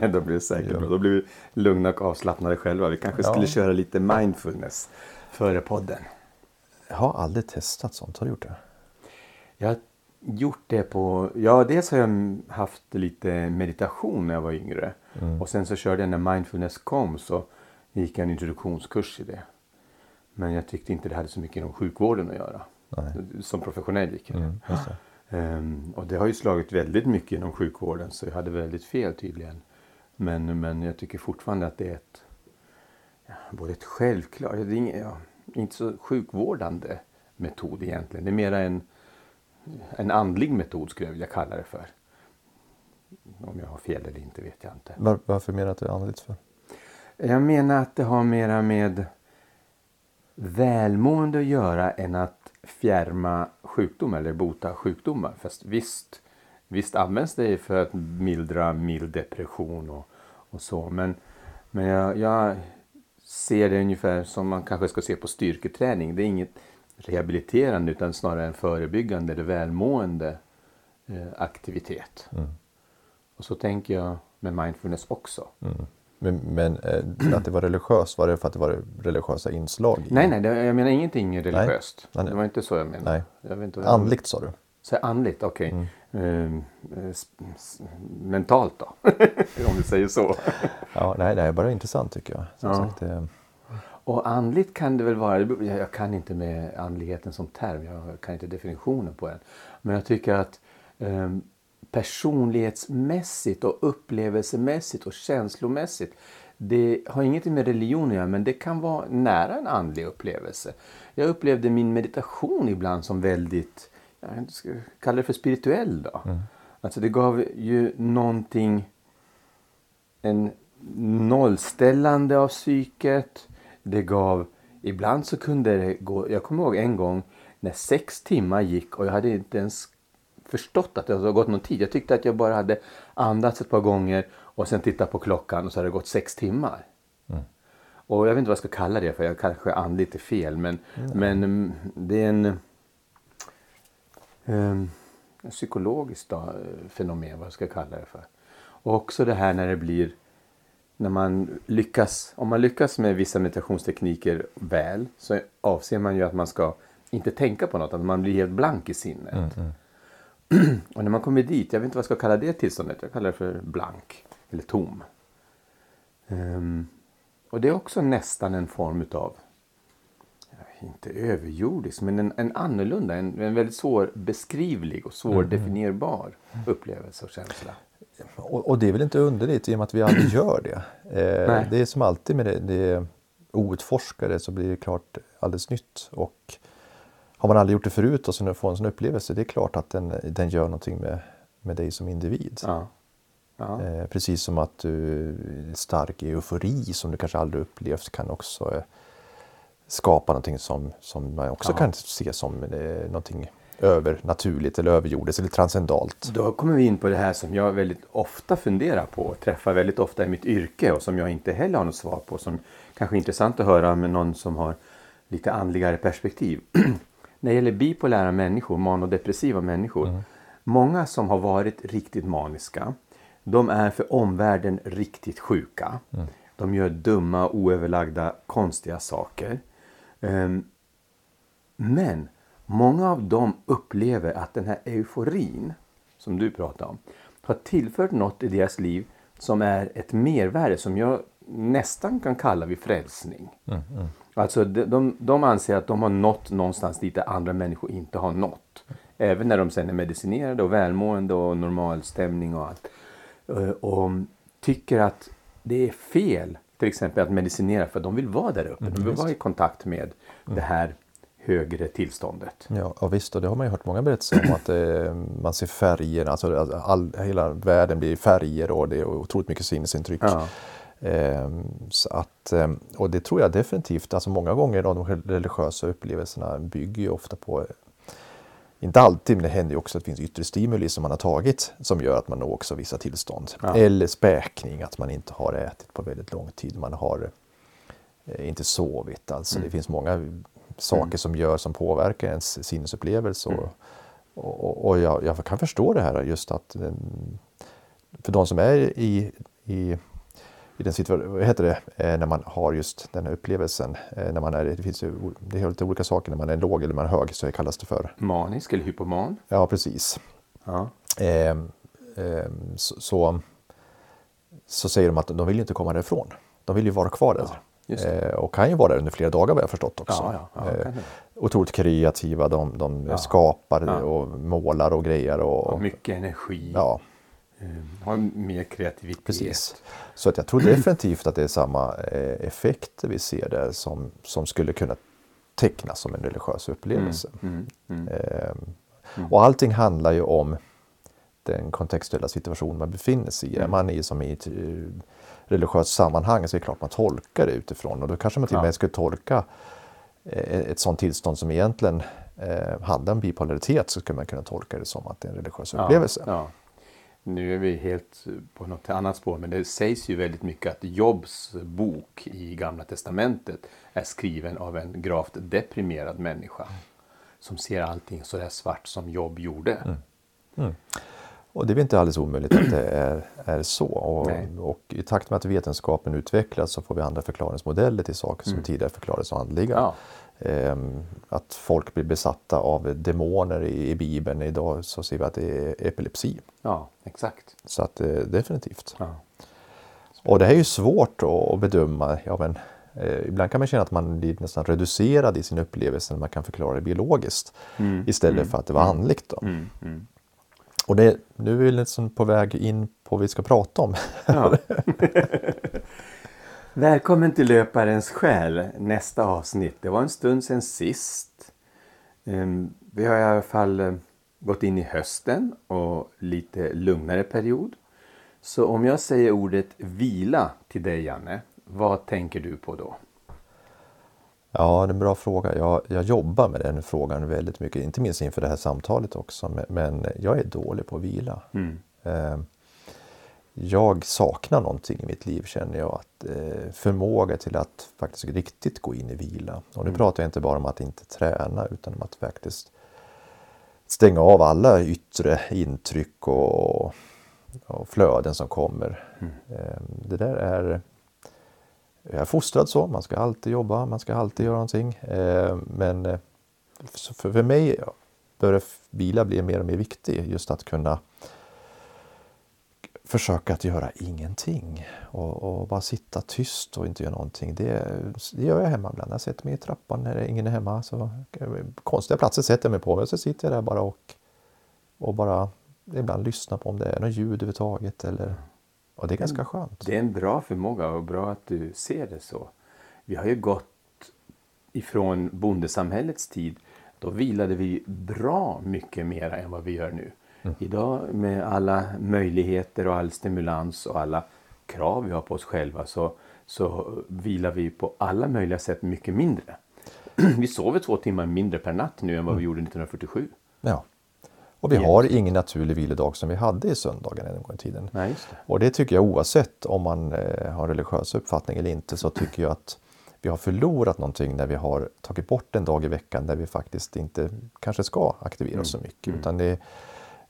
Då blir det säkert bra. Då blir vi lugna och avslappnade själva. Vi kanske skulle köra lite mindfulness före podden. Jag har aldrig testat sånt. Har du gjort det? Jag har gjort det på... Ja, dels har jag haft lite meditation när jag var yngre. Och sen så körde jag när mindfulness kom så gick jag en introduktionskurs i det. Men jag tyckte inte det hade så mycket inom sjukvården att göra. Som professionell gick jag. Just det. Ehm, och det har ju slagit väldigt mycket inom sjukvården så jag hade väldigt fel tydligen. Men, men jag tycker fortfarande att det är ett, ja, både ett självklart, det är inget, ja, inte så sjukvårdande metod egentligen. Det är mera en, en andlig metod skulle jag vilja kalla det för. Om jag har fel eller inte vet jag inte. Var, varför menar du att det är andligt för? Jag menar att det har mera med välmående att göra än att fjärma sjukdom eller bota sjukdomar. Fast visst, visst används det för att mildra mild depression och, och så. Men, men jag, jag ser det ungefär som man kanske ska se på styrketräning. Det är inget rehabiliterande utan snarare en förebyggande eller välmående eh, aktivitet. Och så tänker jag med mindfulness också. Men, men eh, att det var religiöst, var det för att det var religiösa inslag? i- Nej, nej, det, jag menar ingenting religiöst. Nej. Det var inte så jag menade. Nej. Jag vet inte jag- Andligt sa du? Så andligt, okej. Ehm, eh, s- mentalt då? Om vi säger så. Ja, nej, det är bara intressant tycker jag. Som Ja. sagt, eh, Och andligt kan det väl vara, jag kan inte med andligheten som term, jag kan inte definitionen på den. Men jag tycker att um, personlighetsmässigt och upplevelsemässigt och känslomässigt, det har ingenting med religion att göra, men det kan vara nära en andlig upplevelse. Jag upplevde min meditation ibland som väldigt, jag ska kalla det för spirituell då. Alltså det gav ju någonting en nollställande av psyket. Det gav, ibland så kunde det gå, jag kommer ihåg en gång när sex timmar gick och jag hade inte ens förstått att det hade gått någon tid. Jag tyckte att jag bara hade andats ett par gånger och sen tittat på klockan och så hade det gått sex timmar. Och jag vet inte vad jag ska kalla det för, jag kanske andligt är fel men, men mm, det är en um, psykologiskt då, eh, fenomen, vad jag ska kalla det för. Och också det här när det blir, när man lyckas, om man lyckas med vissa meditationstekniker väl så avser man ju att man ska inte tänka på något, att man blir helt blank i sinnet. Och när man kommer dit, jag vet inte vad jag ska kalla det tillståndet, jag kallar det för blank eller tom. Ehm, och det är också nästan en form utav inte överjordisk, men en, en annorlunda, en, en väldigt svårbeskrivlig och svårdefinierbar upplevelse och känsla. och, och det är väl inte underligt i och med att vi aldrig gör det. Eh, det är som alltid med det, det outforskade så blir det klart alldeles nytt. Och har man aldrig gjort det förut och så får en sån upplevelse, det är klart att den, den gör någonting med, med dig som individ. Ja. Ja. Eh, precis som att du stark eufori som du kanske aldrig upplevt kan också eh, skapa någonting som, som man också Ja. kan se som eh, någonting övernaturligt eller överjordiskt eller transcendalt. Då kommer vi in på det här som jag väldigt ofta funderar på och träffar väldigt ofta i mitt yrke och som jag inte heller har något svar på. Som kanske är intressant att höra med någon som har lite andligare perspektiv. När det gäller bipolära människor, manodepressiva människor. Många som har varit riktigt maniska. De är för omvärlden riktigt sjuka. De gör dumma, oöverlagda, konstiga saker. Ehm, men många av dem upplever att den här euforin som du pratar om har tillfört något i deras liv som är ett mervärde som jag nästan kan kalla vid frälsning. Alltså de, de, de anser att de har nått någonstans dit där andra människor inte har nått. Även när de sen är medicinerade och välmående och normal stämning och allt. Eh, Och tycker att det är fel till exempel att medicinera för de vill vara där uppe. De vill vara i kontakt med det här högre tillståndet. Ja, ja visst, och det har man ju hört många berättelser om att eh, man ser färger, alltså all, all, hela världen blir färger och det är otroligt mycket sinnesintryck. Ja. Ehm, så att, ehm, och det tror jag definitivt, alltså många gånger de religiösa upplevelserna bygger ju ofta på inte alltid, men det händer ju också att det finns yttre stimuli som man har tagit som gör att man når också vissa tillstånd. Ja. Eller späkning, att man inte har ätit på väldigt lång tid. Man har eh, inte sovit. Alltså det finns många saker som gör som påverkar ens sinnesupplevelse. Och, och, och jag, jag kan förstå det här just att för de som är i, i, i den situationen, vad heter det, eh, när man har just den här upplevelsen. Eh, när man är, det finns ju det är lite olika saker, när man är låg eller man är hög så kallas det för. Manisk eller hypoman? Ja, precis. Ja. Eh, eh, så, så, så säger de att de vill inte komma därifrån. De vill ju vara kvar där. det. Eh, och kan ju vara där under flera dagar vad jag förstått också. Ja, ja, ja, otroligt kreativa, de, de Ja. skapar Ja. och målar och grejer. Och, Och mycket energi. ja, Eh, Har mer kreativitet. precis. Så att jag tror definitivt att det är samma eh, effekter vi ser där som, som skulle kunna tecknas som en religiös upplevelse. Mm, mm. Ehm, Och allting handlar ju om den kontextuella situation man befinner sig i. Är man i som i ett eh, religiöst sammanhang så är det klart man tolkar det utifrån och då kanske man till och Ja. med skulle tolka ett sådant tillstånd som egentligen eh, handlar om bipolaritet så skulle man kunna tolka det som att det är en religiös upplevelse. Ja. Nu är vi helt på något annat spår, men det sägs ju väldigt mycket att Jobs bok i Gamla Testamentet är skriven av en gravt deprimerad människa. Som ser allting så där svart som Jobb gjorde. Mm. Och det är inte alldeles omöjligt att det är, är så. Och, och i takt med att vetenskapen utvecklas så får vi andra förklaringsmodeller till saker som tidigare förklarades som andliga. Mm. Ja. Ehm, att folk blir besatta av demoner i, Bibeln. Idag så ser vi att det är epilepsi. Ja, exakt. Så att eh, definitivt. Ja. Och det här är ju svårt att, bedöma. Ja, men, eh, ibland kan man känna att man blir nästan reducerad i sin upplevelse när man kan förklara det biologiskt. Istället för att det var andligt. Då. Mm, mm. Och det, nu är vi liksom på väg in på vad vi ska prata om. Ja. Välkommen till Löparens själ, nästa avsnitt. Det var en stund sedan sist. Ehm, Vi har i alla fall eh, gått in i hösten och lite lugnare period. Så om jag säger ordet vila till dig Janne, vad tänker du på då? Ja, det är en bra fråga. Jag, jag jobbar med den frågan väldigt mycket, inte minst inför det här samtalet också. Men, men jag är dålig på att vila. Mm. Jag saknar någonting i mitt liv känner jag. Att, eh, förmåga till att faktiskt riktigt gå in i vila. Och nu pratar jag inte bara om att inte träna utan om att faktiskt stänga av alla yttre intryck och, och flöden som kommer. Eh, det där är jag är fostrad så, man ska alltid jobba, man ska alltid göra någonting. Eh, men för, för mig börjar vila bli mer och mer viktig. Just att kunna försöka att göra ingenting och, och bara sitta tyst och inte göra någonting. Det, det gör jag hemma ibland. Jag sätter mig i trappan när ingen är hemma. Så, konstiga platser sätter jag mig på och så sitter jag där bara och, och bara ibland lyssnar på om det är något ljud överhuvudtaget. Eller, och det är ganska skönt. Det är en bra förmåga och bra att du ser det så. Vi har ju gått ifrån bondesamhällets tid. Då vilade vi bra mycket mer än vad vi gör nu. Idag med alla möjligheter och all stimulans och alla krav vi har på oss själva så, så vilar vi på alla möjliga sätt mycket mindre. Vi sover två timmar mindre per natt nu än vad vi gjorde 1947. Ja. Och vi har ingen naturlig vilodag som vi hade i söndagen en gång i tiden. Nej, det. Och det tycker jag oavsett om man eh, har religiös uppfattning eller inte så tycker jag att vi har förlorat någonting när vi har tagit bort en dag i veckan där vi faktiskt inte kanske ska aktivera oss så mycket. Utan det,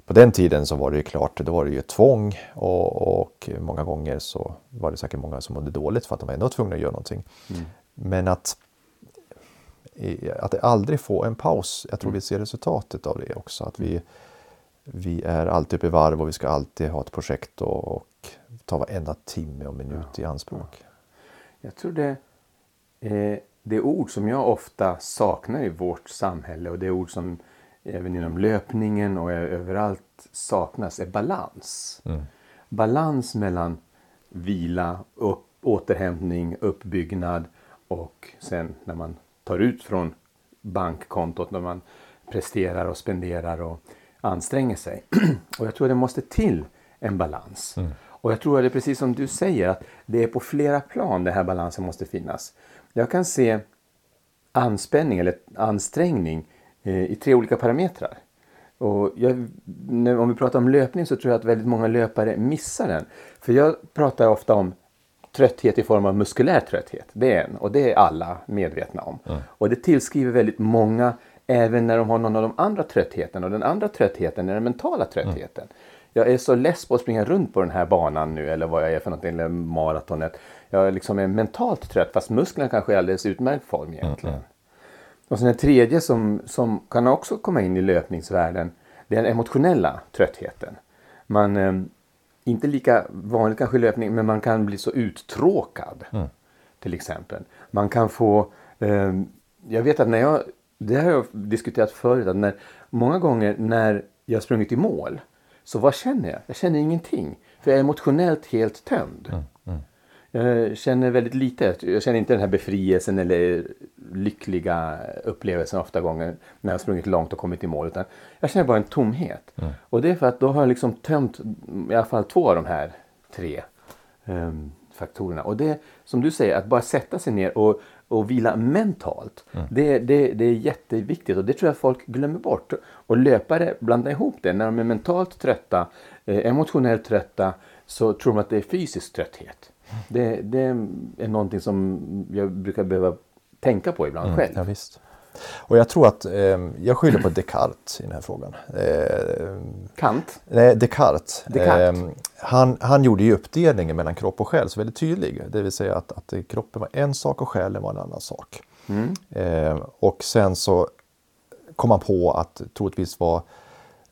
på den tiden så var det ju klart, då var det ju tvång och, och många gånger så var det säkert många som mådde dåligt för att de var ändå tvungna att göra någonting. Men att, att aldrig få en paus, jag tror vi ser resultatet av det också. Att vi, vi är alltid uppe i varv och vi ska alltid ha ett projekt och, och ta varenda timme och minut i anspråk. Jag tror det eh, det ord som jag ofta saknar i vårt samhälle och det ord som även inom löpningen och överallt saknas är balans. Balans mellan vila, upp, återhämtning, uppbyggnad och sen när man tar ut från bankkontot när man presterar och spenderar och anstränger sig. och jag tror det måste till en balans. Och jag tror att det är precis som du säger att det är på flera plan den här balansen måste finnas. Jag kan se anspänning eller ansträngning i tre olika parametrar. Och jag, när, om vi pratar om löpning så tror jag att väldigt många löpare missar den. För jag pratar ofta om trötthet i form av muskulär trötthet. Det är en och det är alla medvetna om. Och det tillskriver väldigt många även när de har någon av de andra tröttheten och den andra tröttheten är den mentala tröttheten. jag är så less på att springa runt på den här banan nu eller vad jag är för någonting, eller maratonet. Jag liksom är mentalt trött fast musklerna kanske är i alldeles utmärkt form egentligen. Mm, och sen en tredje som, som kan också komma in i löpningsvärlden, det är den emotionella tröttheten. Man, eh, inte lika vanligt kanske i löpning, men man kan bli så uttråkad. Mm. Till exempel. Man kan få, eh, jag vet att när jag, det har jag diskuterat förut, att när, många gånger när jag sprungit i mål, så vad känner jag? Jag känner ingenting. För jag är emotionellt helt tömd. Mm. Jag känner väldigt lite. Jag känner inte den här befrielsen eller lyckliga upplevelsen ofta gånger när jag sprungit långt och kommit i mål. Utan jag känner bara en tomhet. Mm. Och det är för att då har jag liksom tömt i alla fall två av de här tre um, faktorerna. Och det som du säger, att bara sätta sig ner och, och vila mentalt. Mm. Det, det, det är jätteviktigt och det tror jag folk glömmer bort. Och löpare blandar ihop det. När de är mentalt trötta, eh, emotionellt trötta så tror de att det är fysisk trötthet. Det, det är någonting som jag brukar behöva tänka på ibland mm, själv. Ja, visst. Och jag tror att, eh, jag skyller på Descartes i den här frågan. Eh, Kant? Nej, Descartes. Descartes. Eh, han, han gjorde ju uppdelningen mellan kropp och själ så väldigt tydlig. Det vill säga att, att kroppen var en sak och själen var en annan sak. Mm. Eh, och sen så kom han på att troligtvis var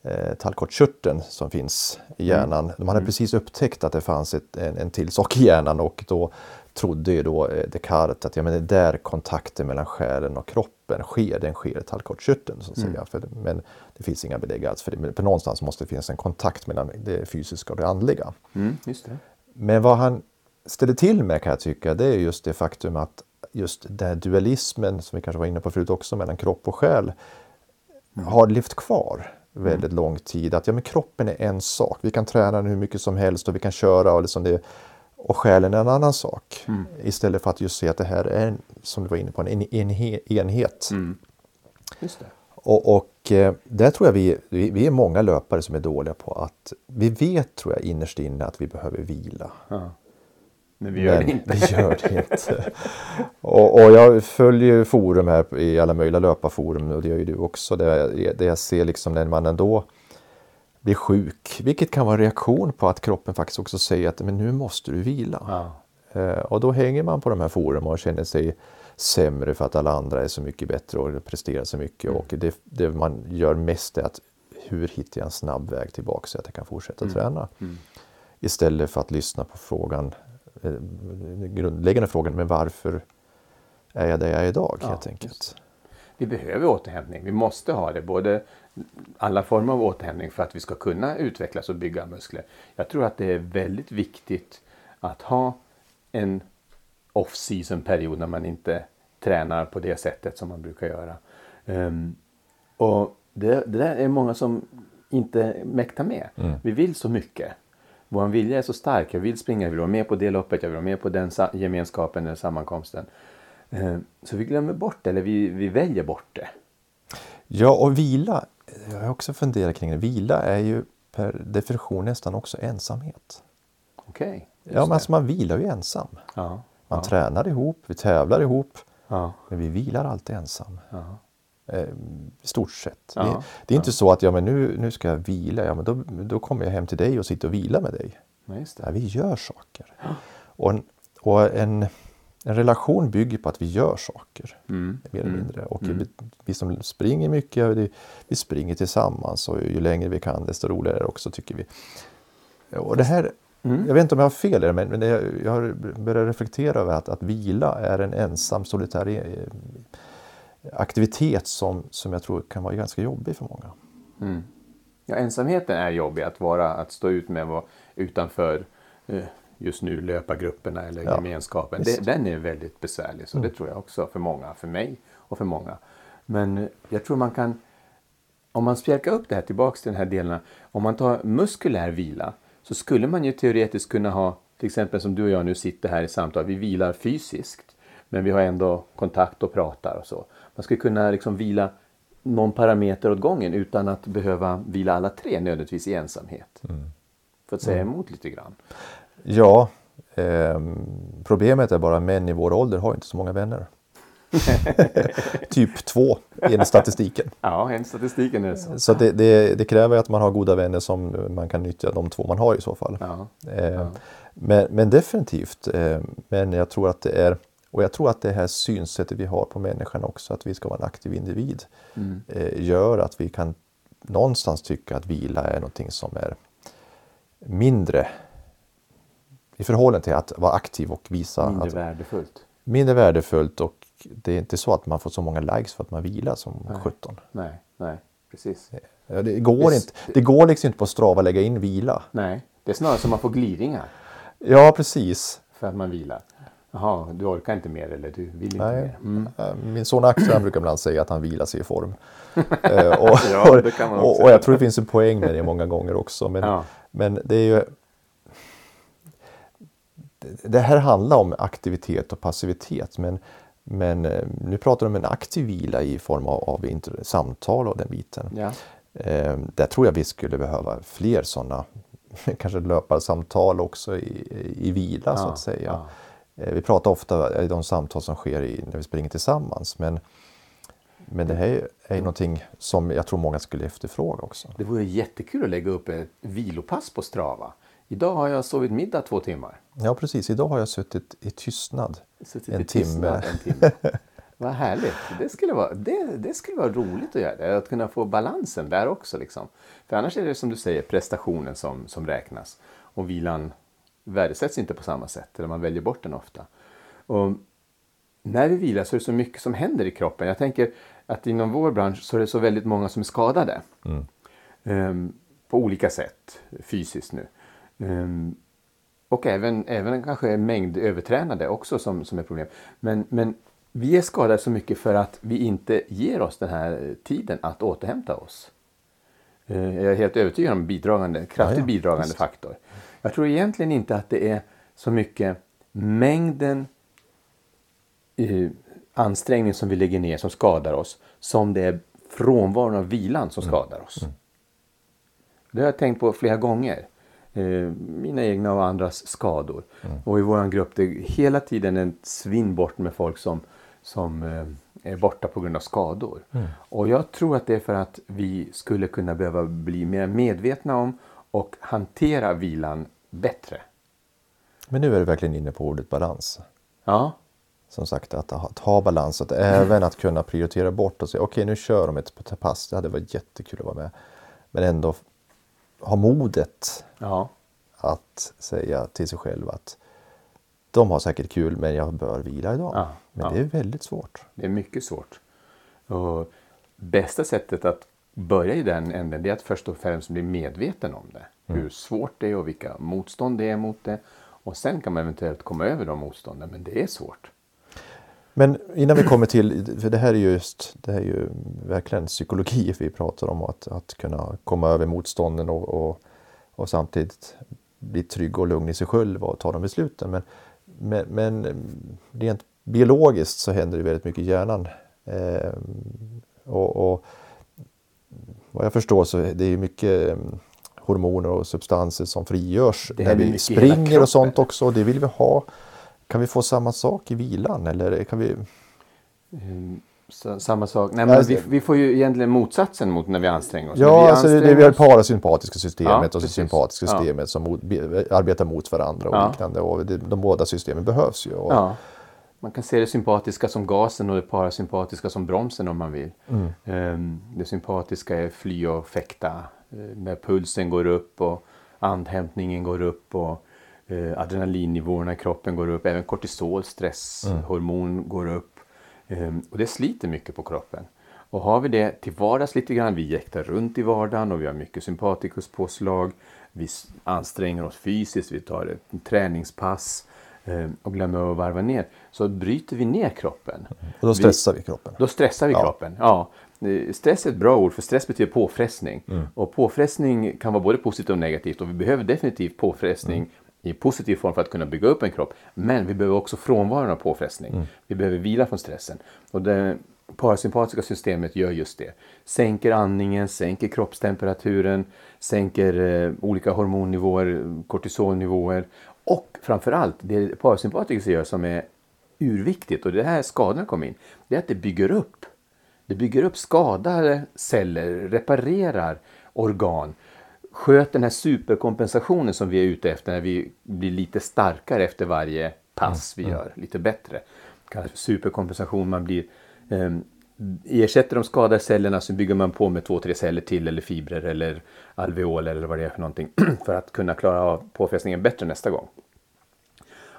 eh, tallkottkörteln som finns i mm. hjärnan. Mm. De hade mm. precis upptäckt att det fanns ett, en, en till sak i hjärnan och då trodde ju då eh, Descartes att ja, men det där kontakten mellan själen och kroppen sker, den sker i tallkottkörteln. Så att mm. säga. men det finns inga belägg alls för det. Men någonstans måste det finnas en kontakt mellan det fysiska och det andliga. Mm, det. Men vad han ställer till med kan jag tycka, det är just det faktum att just den här dualismen som vi kanske var inne på förut också mellan kropp och själ mm. har levt kvar väldigt mm. lång tid. Att ja, men kroppen är en sak. Vi kan träna den hur mycket som helst och vi kan köra och, liksom det, och själen är en annan sak. Mm. Istället för att just se att det här är, som du var inne på, en enhet. Mm. Just det. Och, och eh, där tror jag vi, vi är många löpare som är dåliga på att vi vet tror jag innerst inne att vi behöver vila. Ja. Men vi gör Men det inte. Vi gör det inte. och, och, jag följer forum här i alla möjliga löparforum och det gör ju du också. Där, där jag ser liksom när man ändå blir sjuk, vilket kan vara en reaktion på att kroppen faktiskt också säger att men nu måste du vila. Ja. Eh, och då hänger man på de här forumen och känner sig sämre för att alla andra är så mycket bättre och presterar så mycket. Mm. Och det, det, man gör mest är att hur hittar jag en snabb väg tillbaka så att jag kan fortsätta mm. träna? Mm. Istället för att lyssna på frågan den grundläggande frågan, men varför är jag där jag är idag ja, helt enkelt? Vi behöver återhämtning, vi måste ha det, både alla former av återhämtning för att vi ska kunna utvecklas och bygga muskler. Jag tror att det är väldigt viktigt att ha en off-season period när man inte tränar på det sättet som man brukar göra. Um, och det, det, där är många som inte mäktar med. Mm. Vi vill så mycket. Vår vilja är så stark. Jag vill springa, jag vill vara med på det loppet, jag vill vara med på den gemenskapen eller sammankomsten. Eh, så vi glömmer bort det, eller vi, vi väljer bort det. Ja, och vila, jag har också funderat kring det. Vila är ju per definition nästan också ensamhet. Okej. Okay, ja, men alltså man vilar ju ensam. Ja, man ja. tränar ihop, vi tävlar ihop. Ja. Men vi vilar alltid ensam. Ja. Eh, stort sett. Ja, det, det, är inte så att ja, men nu, nu ska jag vila, ja, men då, då kommer jag hem till dig och sitter och vilar med dig. Ja, vi gör saker. Och, en, och en, en, relation bygger på att vi gör saker. Mm. Mer eller mm. mindre. Och mm. vi, vi, som springer mycket, vi, vi springer tillsammans och ju längre vi kan desto roligare är det också tycker vi. Och det här, Mm. Jag vet inte om jag har fel i det, men jag har börjat reflektera över att, att vila är en ensam solitär aktivitet som, som jag tror kan vara ganska jobbig för många. Mm. Ja, ensamheten är jobbig att vara, att stå ut med vara utanför eh, just nu löpargrupperna eller ja, gemenskapen. Det, den är väldigt besvärlig, så mm. det tror jag också för många, för mig och för många. Men eh, jag tror man kan, om man spjälkar upp det här tillbaks till den här delen, om man tar muskulär vila så skulle man ju teoretiskt kunna ha, till exempel som du och jag nu sitter här i samtal, vi vilar fysiskt men vi har ändå kontakt och pratar och så. Man skulle kunna liksom vila någon parameter åt gången utan att behöva vila alla tre nödvändigtvis i ensamhet. Mm. För att säga mm. emot lite grann. Ja, eh, problemet är bara att män i vår ålder har inte så många vänner. typ 2 enligt statistiken. Ja, enligt statistiken är det så. Så det, det, det, kräver att man har goda vänner som man kan nyttja de två man har i så fall. Ja. Eh, Ja. men, men definitivt. Eh, men jag tror att det är och jag tror att det här synsättet vi har på människan också, att vi ska vara en aktiv individ, Mm. eh, gör att vi kan någonstans tycka att vila är någonting som är mindre i förhållande till att vara aktiv och visa Mindre att värdefullt. mindre värdefullt och det är inte så att man får så många likes för att man vilar som Nej. 17. Nej, nej, precis. Ja, Det går, Visst. inte, det går liksom inte på Strava att lägga in vila. Nej, det är snarare som man får glidningar Ja, precis. för att man vilar. Jaha, du orkar inte mer eller du vill inte Nej. mer. Mm. Eh, Min son Axel brukar ibland säga att han vilar sig i form. Eh, och, Ja, det kan man också och, och jag tror det finns en poäng med det många gånger också. Men, Ja. men det är ju... det- här handlar om aktivitet och passivitet. Men, men eh, nu pratar vi om en aktiv vila i form av, av samtal och den biten. Ja. Eh, där tror jag vi skulle behöva fler sådana, kanske löparsamtal också i, i vila så Ja, att säga. Eh, vi pratar ofta i de samtal som sker i, när vi springer tillsammans. Men, men det här är, är ju någonting som jag tror många skulle efterfråga också. Det vore jättekul att lägga upp ett vilopass på Strava. Idag har jag sovit middag två timmar. Ja precis, idag har jag suttit i tystnad Suttit en i tystnad timme. En timme. Vad härligt. Det skulle, vara, det, det skulle vara roligt att göra det. Att kunna få balansen där också. Liksom. För annars är det som du säger prestationen som, som räknas. Och vilan värdesätts inte på samma sätt. Eller man väljer bort den ofta. Och när vi vilar så är det så mycket som händer i kroppen. Jag tänker att inom vår bransch så är det så väldigt många som är skadade. Ehm, på olika sätt fysiskt nu. Ehm, och även, även kanske mängd övertränade också som, som är problem. Men, men vi är skadade så mycket för att vi inte ger oss den här tiden att återhämta oss. Eh, Jag är helt övertygad om bidragande, kraftigt Ja, ja, bidragande faktor. Jag tror egentligen inte att det är så mycket mängden eh, ansträngning som vi lägger ner som skadar oss som det är frånvaron av vilan som skadar oss. Det har jag tänkt på flera gånger. Eh, mina egna och andras skador. Och i vår grupp det är hela tiden en svinn bort med folk som, som eh, är borta på grund av skador. Och jag tror att det är för att vi skulle kunna behöva bli mer medvetna om och hantera vilan bättre. Men nu är du verkligen inne på ordet balans. Ja, Som sagt, att ha, att ha balans, att även att kunna prioritera bort och säga okej nu kör de ett pass, det hade varit jättekul att vara med. Men ändå ha modet ja, att säga till sig själv att de har säkert kul men jag bör vila idag. Ja, men ja. det är väldigt svårt. det är mycket svårt. Och bästa sättet att börja i den änden det är att först och främst bli medveten om det. Hur svårt det är och vilka motstånd det är mot det. Och sen kan man eventuellt komma över de motstånden, men det är svårt. Men innan vi kommer till, för det här är ju just, det här är ju verkligen psykologi vi pratar om, att, att kunna komma över motstånden och, och, och samtidigt bli trygg och lugn i sig själv och ta de besluten. Men, men, men rent biologiskt så händer det väldigt mycket i hjärnan. Eh, och, och vad jag förstår så är det ju mycket eh, hormoner och substanser som frigörs Det när vi springer och sånt också och det vill vi ha. Kan vi få samma sak i vilan eller kan vi? Ehm, Så, samma sak. Nej, Ja, men alltså- vi, vi får ju egentligen motsatsen mot när vi anstränger oss. När Ja, vi alltså det, det vi har oss- parasympatiska systemet Ja, och det precis. sympatiska Ja. systemet som mot, be, arbetar mot varandra och Ja. liknande. Och det, de båda systemen behövs ju. Och, Ja. Man kan se det sympatiska som gasen och det parasympatiska som bromsen om man vill. Mm. Ehm, Det sympatiska är fly och fäkta. eh, När pulsen går upp och andhämtningen går upp och eh, adrenalinnivåerna i kroppen går upp. Även kortisol, stresshormon går upp. Ehm, Och det sliter mycket på kroppen. Och har vi det till vardags lite grann, vi jäktar runt i vardagen och vi har mycket sympatikuspåslag. Vi anstränger oss fysiskt, vi tar ett träningspass och glömmer att varva ner. Så bryter vi ner kroppen. och då stressar vi, kroppen. Då stressar vi Ja. kroppen. Ja. Eh, Stress är ett bra ord för stress betyder påfrestning. Mm. Och påfrestning kan vara både positivt och negativt och vi behöver definitivt påfrestning Mm. i positiv form för att kunna bygga upp en kropp. Men vi behöver också frånvaron av påfrestning. Mm. Vi behöver vila från stressen. Och det parasympatiska systemet gör just det. Sänker andningen, sänker kroppstemperaturen, sänker eh, olika hormonnivåer, kortisolnivåer. Och framförallt det parasympatiska gör som är urviktigt och det här skadorna kommer in. Det är att det bygger upp. Det bygger upp skadade celler, reparerar organ. Sköt den här superkompensationen som vi är ute efter när vi blir lite starkare efter varje pass vi gör, lite bättre. Kallas för superkompensation, man blir eh, ersätter de skadade cellerna så bygger man på med två, tre celler till eller fibrer eller alveoler eller vad det är för någonting för att kunna klara av påfrestningen bättre nästa gång.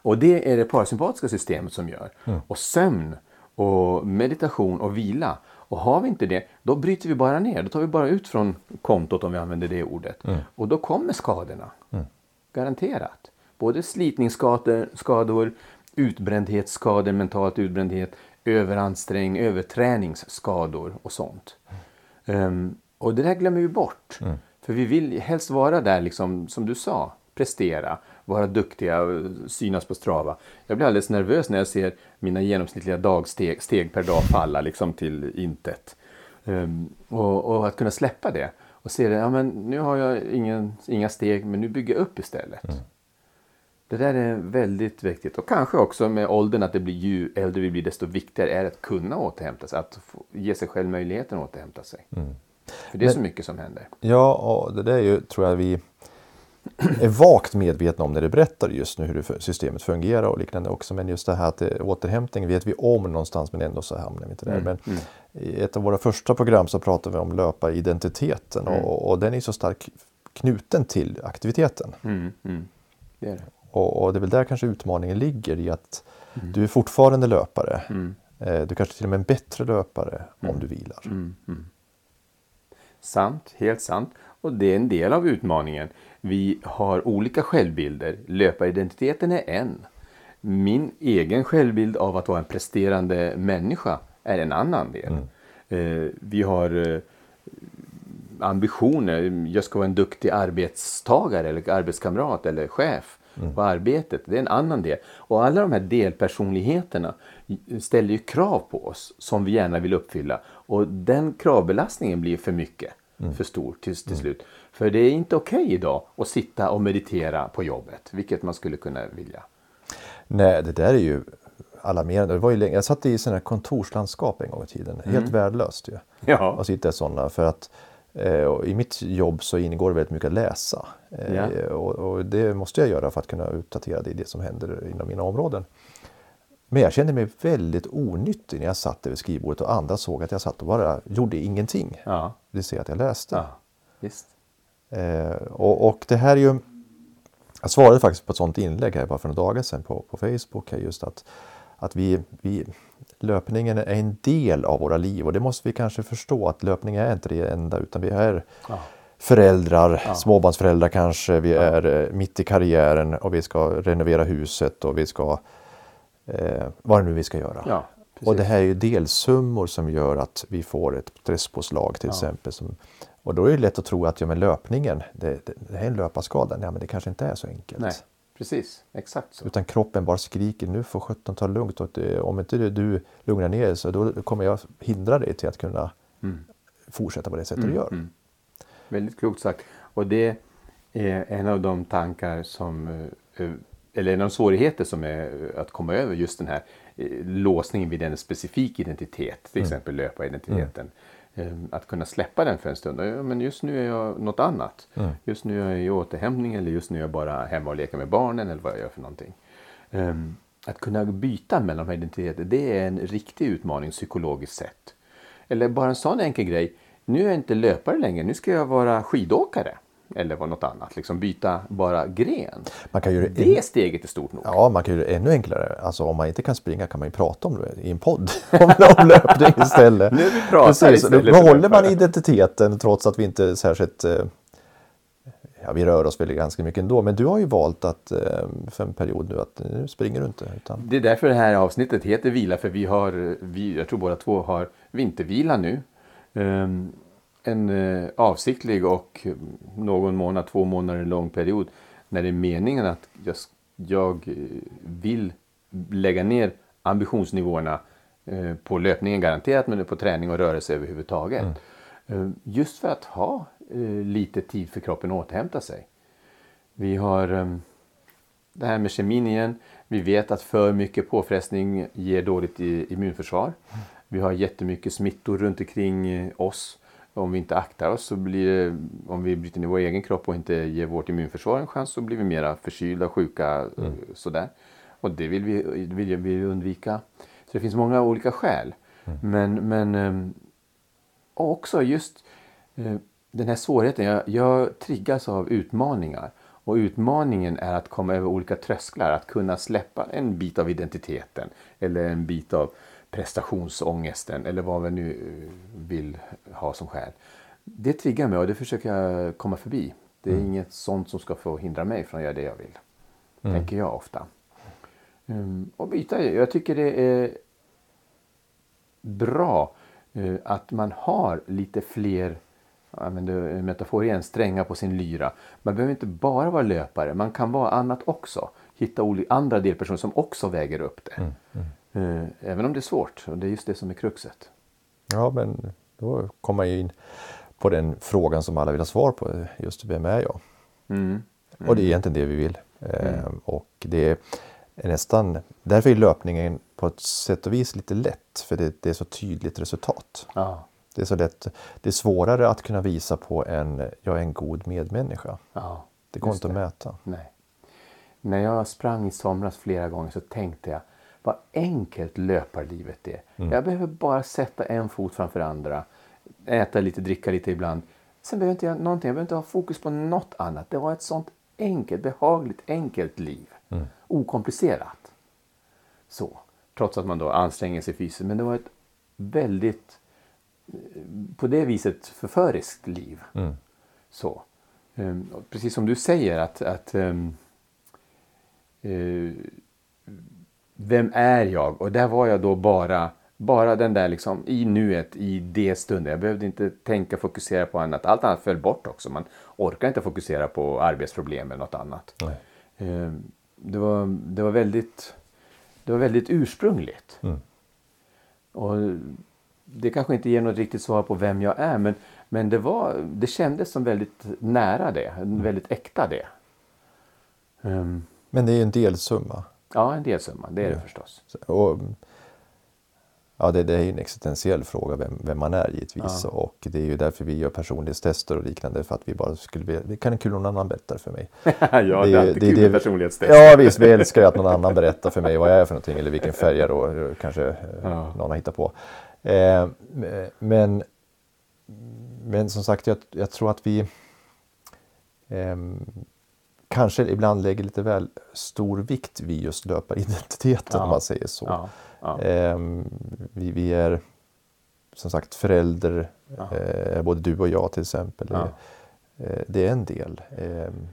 Och det är det parasympatiska systemet som gör. Mm. Och sömn och meditation och vila. Och har vi inte det, då bryter vi bara ner. Då tar vi bara ut från kontot om vi använder det ordet. Mm. Och då kommer skadorna. Mm. Garanterat. Både slitningsskador, skador, utbrändhetsskador, mentalt utbrändhet, överansträngning, överträningsskador och sånt. Um, och det där glömmer vi bort. Mm. För vi vill helst vara där, liksom, som du sa, prestera, vara duktiga, synas på Strava. Jag blir alldeles nervös när jag ser mina genomsnittliga dagsteg steg per dag falla liksom till intet. Um, och, och, att kunna släppa det och se det, ja men nu har jag ingen, inga steg men nu bygger jag upp istället. Mm. Det där är väldigt viktigt och kanske också med åldern att det blir ju äldre vi blir desto viktigare är att kunna återhämta sig, att ge sig själv möjligheten att återhämta sig. Mm. För det är Men, så mycket som händer. Ja, och det där är ju, tror jag vi är vagt medvetna om när du berättar just nu hur systemet fungerar och liknande också. Men just det här att det, återhämtning vet vi om någonstans men ändå så hamnar vi inte där. Mm. Men mm. i ett av våra första program så pratade vi om löparidentiteten mm. och, och, den är så starkt knuten till aktiviteten. Mm, mm. Det är det. Och, och, det är väl där kanske utmaningen ligger i att mm. du är fortfarande löpare. Mm. Eh, du kanske till och med är en bättre löpare mm. om du vilar. Mm. Mm. Sant, helt sant. Och det är en del av utmaningen. Vi har olika självbilder. Löparidentiteten är en. Min egen självbild av att vara en presterande människa är en annan del. Mm. Eh, vi har eh, ambitioner. Jag ska vara en duktig arbetstagare eller arbetskamrat eller chef mm. På arbetet. Det är en annan del. Och alla de här delpersonligheterna ställer ju krav på oss som vi gärna vill uppfylla. Och den kravbelastningen blir för mycket, mm. för stor till, till mm. slut. För det är inte okej okay idag att sitta och meditera på jobbet, vilket man skulle kunna vilja. Nej, det där är ju alarmerande. Det var ju länge, jag satt i sådana kontorslandskap en gång i tiden. Helt mm. värdelöst ju. Ja. Att sitta i sådana. För att I mitt jobb så ingår det väldigt mycket att läsa. Eh, ja. Och, och, det måste jag göra för att kunna uppdatera det det som händer inom mina områden. Men jag kände mig väldigt onyttig när jag satt över skrivbordet och andra såg att jag satt och bara gjorde ingenting. Ja. Det ser att jag läste. Ja. Visst. Eh, och, och, det här är ju... Jag svarade faktiskt på ett sådant inlägg här bara för några dagar sedan på, på Facebook. Här just att, att vi, vi, löpningen är en del av våra liv och det måste vi kanske förstå att löpning är inte det enda utan vi är ja. föräldrar, ja. småbarnsföräldrar kanske, vi ja. är eh, mitt i karriären och vi ska renovera huset och vi ska eh, vad det nu vi ska göra. Ja, och det här är ju delsummor som gör att vi får ett stresspåslag till exempel. Som, och då är det lätt att tro att ja, men löpningen, det, det, det här är en löparskada. Nej, men det kanske inte är så enkelt. Nej. Precis, exakt så. Utan kroppen bara skriker nu får sjutton ta lugnt och det, om inte du lugnar ner dig så då kommer jag hindra dig till att kunna mm. fortsätta på det sättet mm, du gör. Mm. Väldigt klokt sagt. Och det är en av de tankar som, eh, eller en av de svårigheter som är att komma över just den här eh, låsningen vid en specifik identitet, till mm. exempel löparidentiteten. Ehm, att kunna släppa den för en stund. Men just nu är jag något annat. Mm. Just nu är jag i återhämtning eller just nu är jag bara hemma och leker med barnen eller vad jag gör för någonting. Um, att kunna byta mellan de här identiteterna, det är en riktig utmaning psykologiskt sett. Eller bara en sån enkel grej. Nu är jag inte löpare längre, nu ska jag vara skidåkare eller vad något annat. Liksom byta bara gren. Man kan göra det en... steget är stort nog. Ja, man kan göra det ännu enklare. Alltså om man inte kan springa kan man ju prata om det i en podd. om, om löpning istället. nu vi pratar Precis, istället. Behåller man identiteten trots att vi inte särskilt eh, Ja, vi rör oss väl ganska mycket ändå, men du har ju valt att eh, för en period nu att nu springer du inte. Utan... Det är därför det här avsnittet heter vila, för vi har, vi, jag tror båda två har vintervila nu. Um, en eh, avsiktlig och någon månad, två månader lång period när det är meningen att jag, jag eh, vill lägga ner ambitionsnivåerna eh, på löpningen garanterat men på träning och rörelse överhuvudtaget. Mm. Just för att ha lite tid för kroppen att återhämta sig. Vi har det här med kemin igen. Vi vet att för mycket påfrestning ger dåligt immunförsvar. Vi har jättemycket smittor runt omkring oss. Om vi inte aktar oss så blir det, om vi bryter ner vår egen kropp och inte ger vårt immunförsvar en chans så blir vi mera förkylda, sjuka mm. sådär. Och det vill vi, vill vi undvika. Så det finns många olika skäl. Mm. Men, men ehm, också just eh, den här svårigheten. Jag, jag triggas av utmaningar. Och utmaningen är att komma över olika trösklar, att kunna släppa en bit av identiteten eller en bit av prestationsångesten eller vad vi nu eh, vill ha som skäl. Det triggar mig och det försöker jag komma förbi. Det är mm. inget sånt som ska få hindra mig från att göra det jag vill. Mm. Tänker jag ofta. Um, och byta, jag tycker det är bra uh, att man har lite fler använder metafor igen, strängar på sin lyra. Man behöver inte bara vara löpare, man kan vara annat också. Hitta andra delpersoner som också väger upp det. Mm, mm. Även om det är svårt, och det är just det som är kruxet. Ja, men då kommer ju in på den frågan som alla vill ha svar på, just vem är jag? Mm, och det är egentligen det vi vill. Uh, och det är nästan, därför är löpningen på ett sätt och vis lite lätt, för det, det är så tydligt resultat. Ja. Det är så lätt. Det är svårare att kunna visa på en, jag är en god medmänniska. Ja, det går inte det. att mäta. Nej. När jag sprang i somras flera gånger så tänkte jag vad enkelt löparlivet är. Mm. Jag behöver bara sätta en fot framför andra, äta lite, dricka lite ibland. Sen behöver jag inte göra någonting, jag behöver inte ha fokus på något annat. Det var ett sånt enkelt, behagligt, enkelt liv. Mm. Okomplicerat. Så. Trots att man då anstränger sig fysiskt. Men det var ett väldigt på det viset förföriskt liv. Mm. Så. Um, precis som du säger att, att uh, vem är jag? Och där var jag då bara, bara den där liksom i nuet, i det stunden. Jag behövde inte tänka, fokusera på annat. Allt annat föll bort också. Man orkar inte fokusera på arbetsproblem eller något annat. Um, det, var, det, var väldigt, det var väldigt ursprungligt. Mm. Och det kanske inte ger något riktigt svar på vem jag är men, men det, var, det kändes som väldigt nära det, mm. väldigt äkta det. Um, men det är en delsumma? Ja, en delsumma, det är det förstås. Och, ja, det, det, är en existentiell fråga vem, vem man är givetvis ja. och det är ju därför vi gör personlighetstester och liknande för att vi bara skulle det kan kul någon annan berättar för mig. ja, det, det är alltid kul med personlighetstest. Ja visst, vi älskar att någon annan berättar för mig vad jag är för någonting eller vilken färg jag då kanske ja. någon har hittat på. Eh, men, men som sagt, jag, jag tror att vi eh, kanske ibland lägger lite väl stor vikt vid just löparidentiteten ja. om man säger så. Ja. Ja. Eh, vi, vi, är som sagt förälder, eh, både du och jag till exempel. Eh, det är en del. Ehm,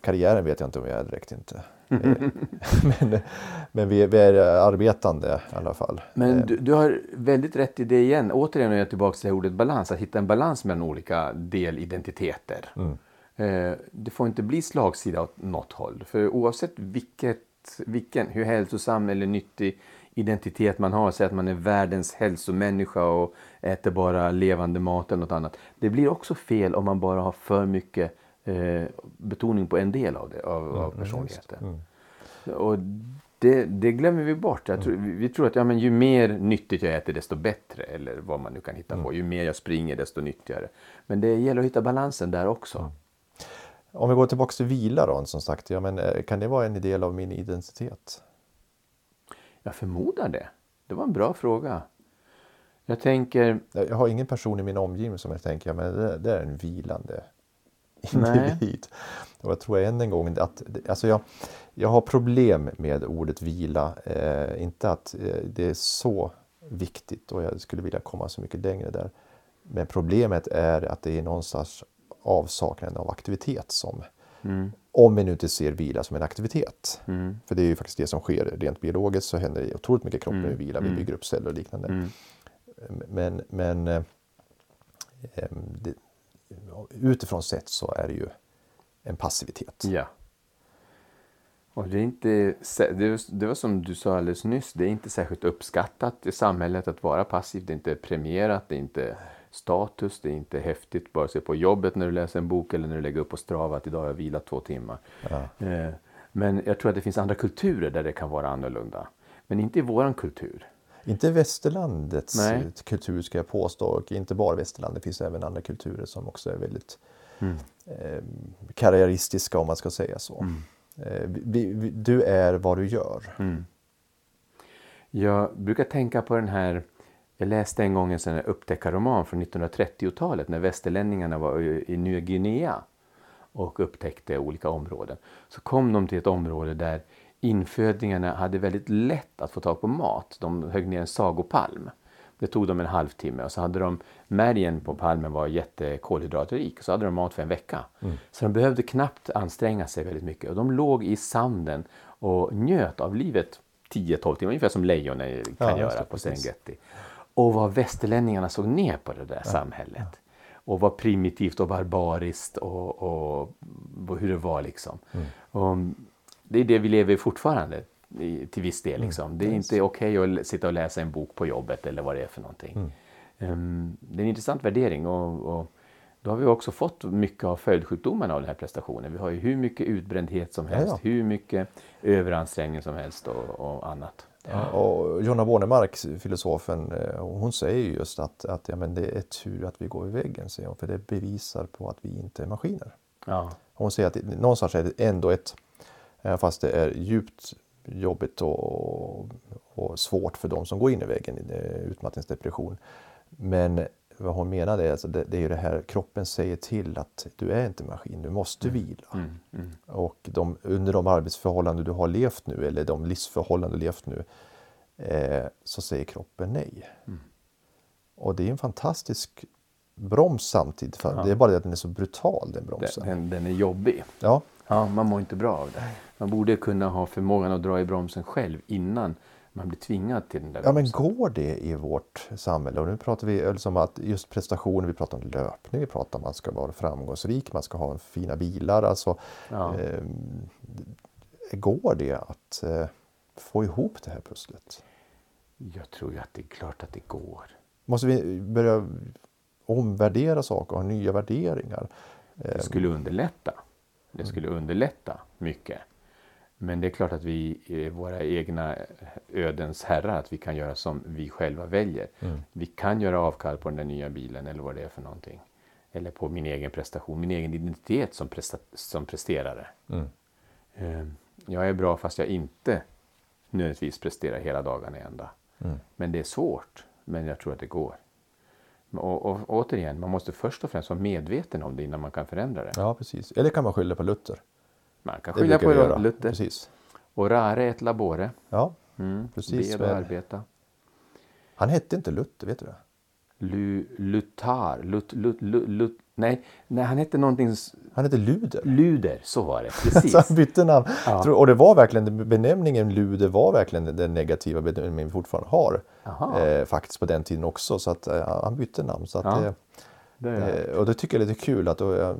karriären vet jag inte om jag är direkt inte. men men vi, vi, är arbetande i alla fall. Men eh. du, du, har väldigt rätt i det igen. Återigen är jag tillbaka till ordet balans. Att hitta en balans mellan olika delidentiteter. Mm. Eh, det får inte bli slagsida åt något håll. För oavsett vilket, vilken, hur hälsosam eller nyttig identitet man har, säg att man är världens hälsomänniska och äter bara levande mat eller något annat. Det blir också fel om man bara har för mycket eh, betoning på en del av, det, av, mm, av personligheten. Mm. Och det, det, glömmer vi bort. Tror, mm. Vi tror att ja, men ju mer nyttigt jag äter desto bättre. Eller vad man nu kan hitta på. Mm. Ju mer jag springer desto nyttigare. Men det gäller att hitta balansen där också. Om vi går tillbaka till vila då, som sagt. Ja, men, eh, kan det vara en del av min identitet? Jag förmodar det. Det var en bra fråga. Jag tänker... Jag har ingen person i min omgivning som jag tänker, ja, men det, det är en vilande individ. Och jag tror än en gång att alltså jag, jag har problem med ordet vila. Eh, inte att eh, det är så viktigt och jag skulle vilja komma så mycket längre där. Men problemet är att det är någonstans avsaknaden av aktivitet som mm. Om vi nu inte ser vila som en aktivitet. Mm. För det är ju faktiskt det som sker rent biologiskt så händer det otroligt mycket kroppen mm. vila. Vi mm. bygger upp celler och liknande. Mm. Men, men eh, det, utifrån sett så är det ju en passivitet. Ja. Och det, är inte, det var som du sa alldeles nyss, det är inte särskilt uppskattat i samhället att vara passiv. Det är inte premierat, det är inte status, det är inte häftigt vare sig på jobbet när du läser en bok eller när du lägger upp på Strava att idag har jag vilat två timmar. Ja. Eh, Men jag tror att det finns andra kulturer där det kan vara annorlunda. Men inte i våran kultur. Inte västerlandets Nej. kultur ska jag påstå och inte bara västerland. Det finns även andra kulturer som också är väldigt eh, karriäristiska om man ska säga så. Eh, vi, vi, du är vad du gör. Jag brukar tänka på den här, jag läste en gång en sån här upptäckarroman från 1930-talet när västerlänningarna var i Nya Guinea och upptäckte olika områden. Så kom de till ett område där infödingarna hade väldigt lätt att få tag på mat. De högg ner en sagopalm. Det tog dem en halvtimme och så hade de märgen på palmen var jättekolhydratrik. Så hade de mat för en vecka. Så de behövde knappt anstränga sig väldigt mycket. Och de låg i sanden och njöt av livet 10-12 timmar, ungefär som lejonen kan Ja, göra på. Serengeti. Och vad västerlänningarna såg ner på det där samhället. Och vad primitivt och barbariskt och, och, och hur det var liksom. Mm. Och det är det vi lever i fortfarande i, till viss Mm. del. Liksom. Det är inte okej att l- sitta och läsa en bok på jobbet eller vad det är för någonting. Mm. Ehm, det är en intressant värdering och, och då har vi också fått mycket av följdsjukdomarna av den här prestationen. Vi har ju hur mycket utbrändhet som helst, ja. hur mycket överansträngning som helst och, och annat. Ja, och Jonna Bornemark, filosofen, eh, hon säger ju just att, att ja, men det är tur att vi går i väggen, säger hon, för det bevisar på att vi inte är maskiner. Ja. Hon säger att det, någonstans är det ändå ett, eh, fast det är djupt jobbigt och, och svårt för de som går in i väggen, i eh, utmattningsdepression. Men vad hon menar är alltså det, det är ju det här kroppen säger till att du är inte maskin, du måste vila. Och de, under de arbetsförhållanden du har levt nu eller de livsförhållanden du levt nu eh, så säger kroppen nej. Och det är en fantastisk broms samtidigt. För Det är bara det att den är så brutal den bromsen. Den, den är jobbig. Ja, Ja, man mår inte bra av det. Man borde kunna ha förmågan att dra i bromsen själv innan man blir tvingad till den där Ja men går det i vårt samhälle? Och nu pratar vi liksom att just prestationer, vi pratar om löpning, vi pratar om att man ska vara framgångsrik, man ska ha fina bilar. Alltså, Ja. eh, går det att eh, få ihop det här pusslet? Jag tror ju att det är klart att det går. Måste vi börja omvärdera saker och ha nya värderingar? Det skulle underlätta. Det skulle underlätta mycket. Men det är klart att vi är våra egna ödens herrar, att vi kan göra som vi själva väljer. Vi kan göra avkall på den där nya bilen eller vad det är för någonting. Eller på min egen prestation, min egen identitet som, presta- som presterare. Eh, Jag är bra fast jag inte nödvändigtvis presterar hela dagarna i ända. Men det är svårt, men jag tror att det går. Och, och återigen, man måste först och främst vara medveten om det innan man kan förändra det. Ja, precis. Eller kan man skylla på Luther? Man kan skylla brukar på göra. Luther. Precis. Orare et labore. Ja, Mm. Precis, Be och väl. arbeta. han hette inte Luther, vet du det? Lu, lutar. Lut, lut, lut, lut, nej, nej, han hette någonting... Han hette Luder. Luder, så var det. Så Precis. han bytte namn. Ja. Och det var verkligen, benämningen Luder var verkligen den negativa benämningen vi fortfarande har. Eh, faktiskt på den tiden också. Så att eh, han bytte namn. Så att, Ja, eh, Det är, eh, och det tycker jag är lite kul att då, eh,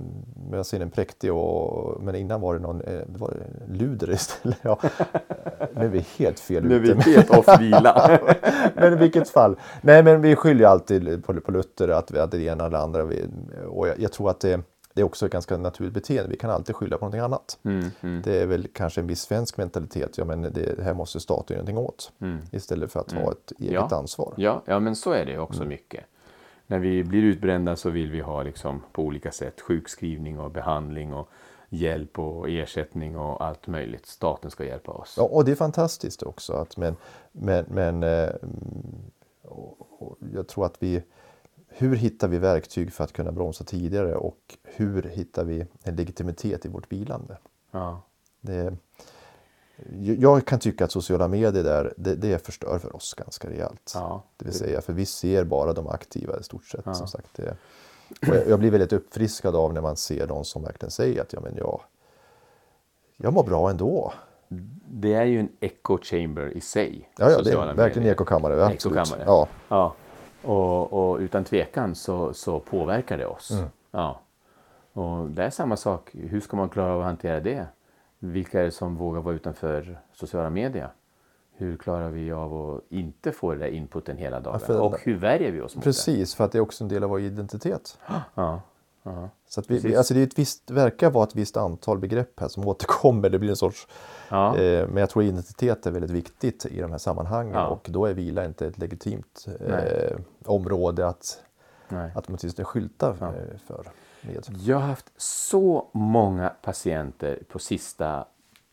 jag ser en präktig och men innan var det någon eh, det var Luder istället. Ja. Nu är vi helt fel nu är vi ute. helt off vila. Men i vilket fall. Nej men vi skyller alltid på, på Luther att, vi- att det är det ena eller det andra. Vi, och jag, jag tror att det, det är också ett ganska naturligt beteende. Vi kan alltid skylla på någonting annat. Mm, mm, Det är väl kanske en viss svensk mentalitet. Ja men det, det här måste staten göra någonting åt. Istället för att ha ett eget Mm. Ja. ansvar. ja, ja, men så är det också Mm. mycket. När vi blir utbrända så vill vi ha liksom, på olika sätt sjukskrivning och behandling och hjälp och ersättning och allt möjligt. Staten ska hjälpa oss. Ja, och det är fantastiskt också. Att, men men, men eh, och, och jag tror att vi hur hittar vi verktyg för att kunna bromsa tidigare och hur hittar vi en legitimitet i vårt vilande? Ja. Det, jag kan tycka att sociala medier där, det, det förstör för oss ganska rejält. Ja. Det vill säga, för vi ser bara de aktiva i stort sett. Som sagt, det, jag, jag blir väldigt uppfriskad av när man ser de som verkligen säger att ja, men jag, jag mår bra ändå. Det är ju en echo chamber i sig. Ja, ja det är verkligen medier. ekokammare. Ekokammare. Ja, Ja. Och, och utan tvekan så, så påverkar det oss. Mm. Ja. Och det är samma sak. Hur ska man klara av att hantera det? Vilka är det som vågar vara utanför sociala medier? Hur klarar vi av att inte få den där inputen hela dagen? för- och hur värjer vi oss mot precis. För att det är också en del av vår identitet. det? Ja. Ja. Så att vi, Precis. alltså det är ett visst, verkar vara ett visst antal begrepp här som återkommer. Det blir en sorts, Ja. eh, men jag tror identitet är väldigt viktigt i de här sammanhangen Ja. och då är vila inte ett legitimt eh, område att, Nej. att man åtminstone skyltar Ja. eh, för. Med. Jag har haft så många patienter på sista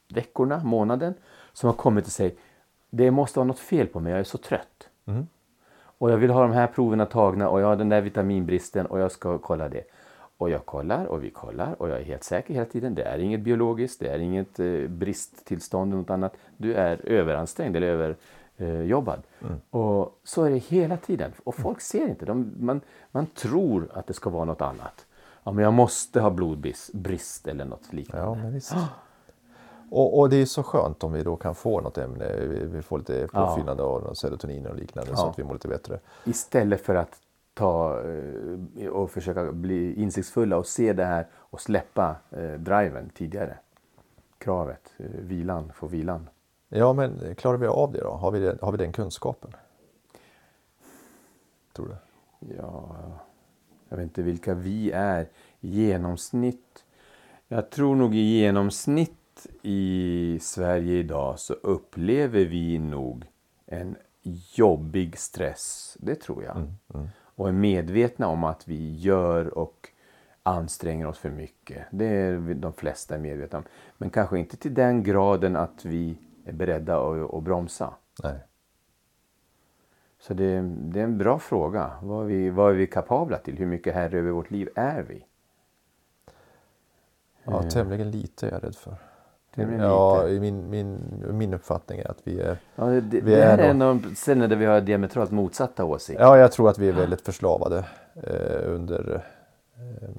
veckorna, månaden, som har kommit och säger det måste vara något fel på mig, jag är så trött. Mm. Och jag vill ha de här proverna tagna och jag har den där vitaminbristen och jag ska kolla det. Och jag kollar och vi kollar och jag är helt säker hela tiden. Det är inget biologiskt, det är inget eh, bristtillstånd eller något annat. Du är överansträngd eller överjobbad. Och så är det hela tiden. Och folk ser inte. De, man, man tror att det ska vara något annat. Ja, men jag måste ha blodbrist eller något liknande. Ja, men visst. Och, och det är så skönt om vi då kan få något ämne, vi, vi får lite påfyllnad av någon serotonin och liknande så Ja. att vi mår lite bättre. Istället för att ta eh, och försöka bli insiktsfulla och se det här och släppa eh, driven tidigare. Kravet, eh, vilan, få vilan. Ja, men klarar vi av det då? Har vi, det, har vi den kunskapen? Tror du? Ja, jag vet inte vilka vi är i genomsnitt. Jag tror nog i genomsnitt i Sverige idag så upplever vi nog en jobbig stress. Det tror jag. Och är medvetna om att vi gör och anstränger oss för mycket. Det är de flesta medvetna om. Men kanske inte till den graden att vi är beredda att, att bromsa. Nej. Så det, det är en bra fråga. Vad är, vi, vad är vi kapabla till? Hur mycket herre över vårt liv är vi? Ja, tämligen lite är jag rädd för. Ja, min, min, min uppfattning är att vi är... Ja, det, Vi det är här är nog- en av de ställen där vi har diametralt motsatta åsikter. Ja, jag tror att vi är väldigt förslavade eh, under eh,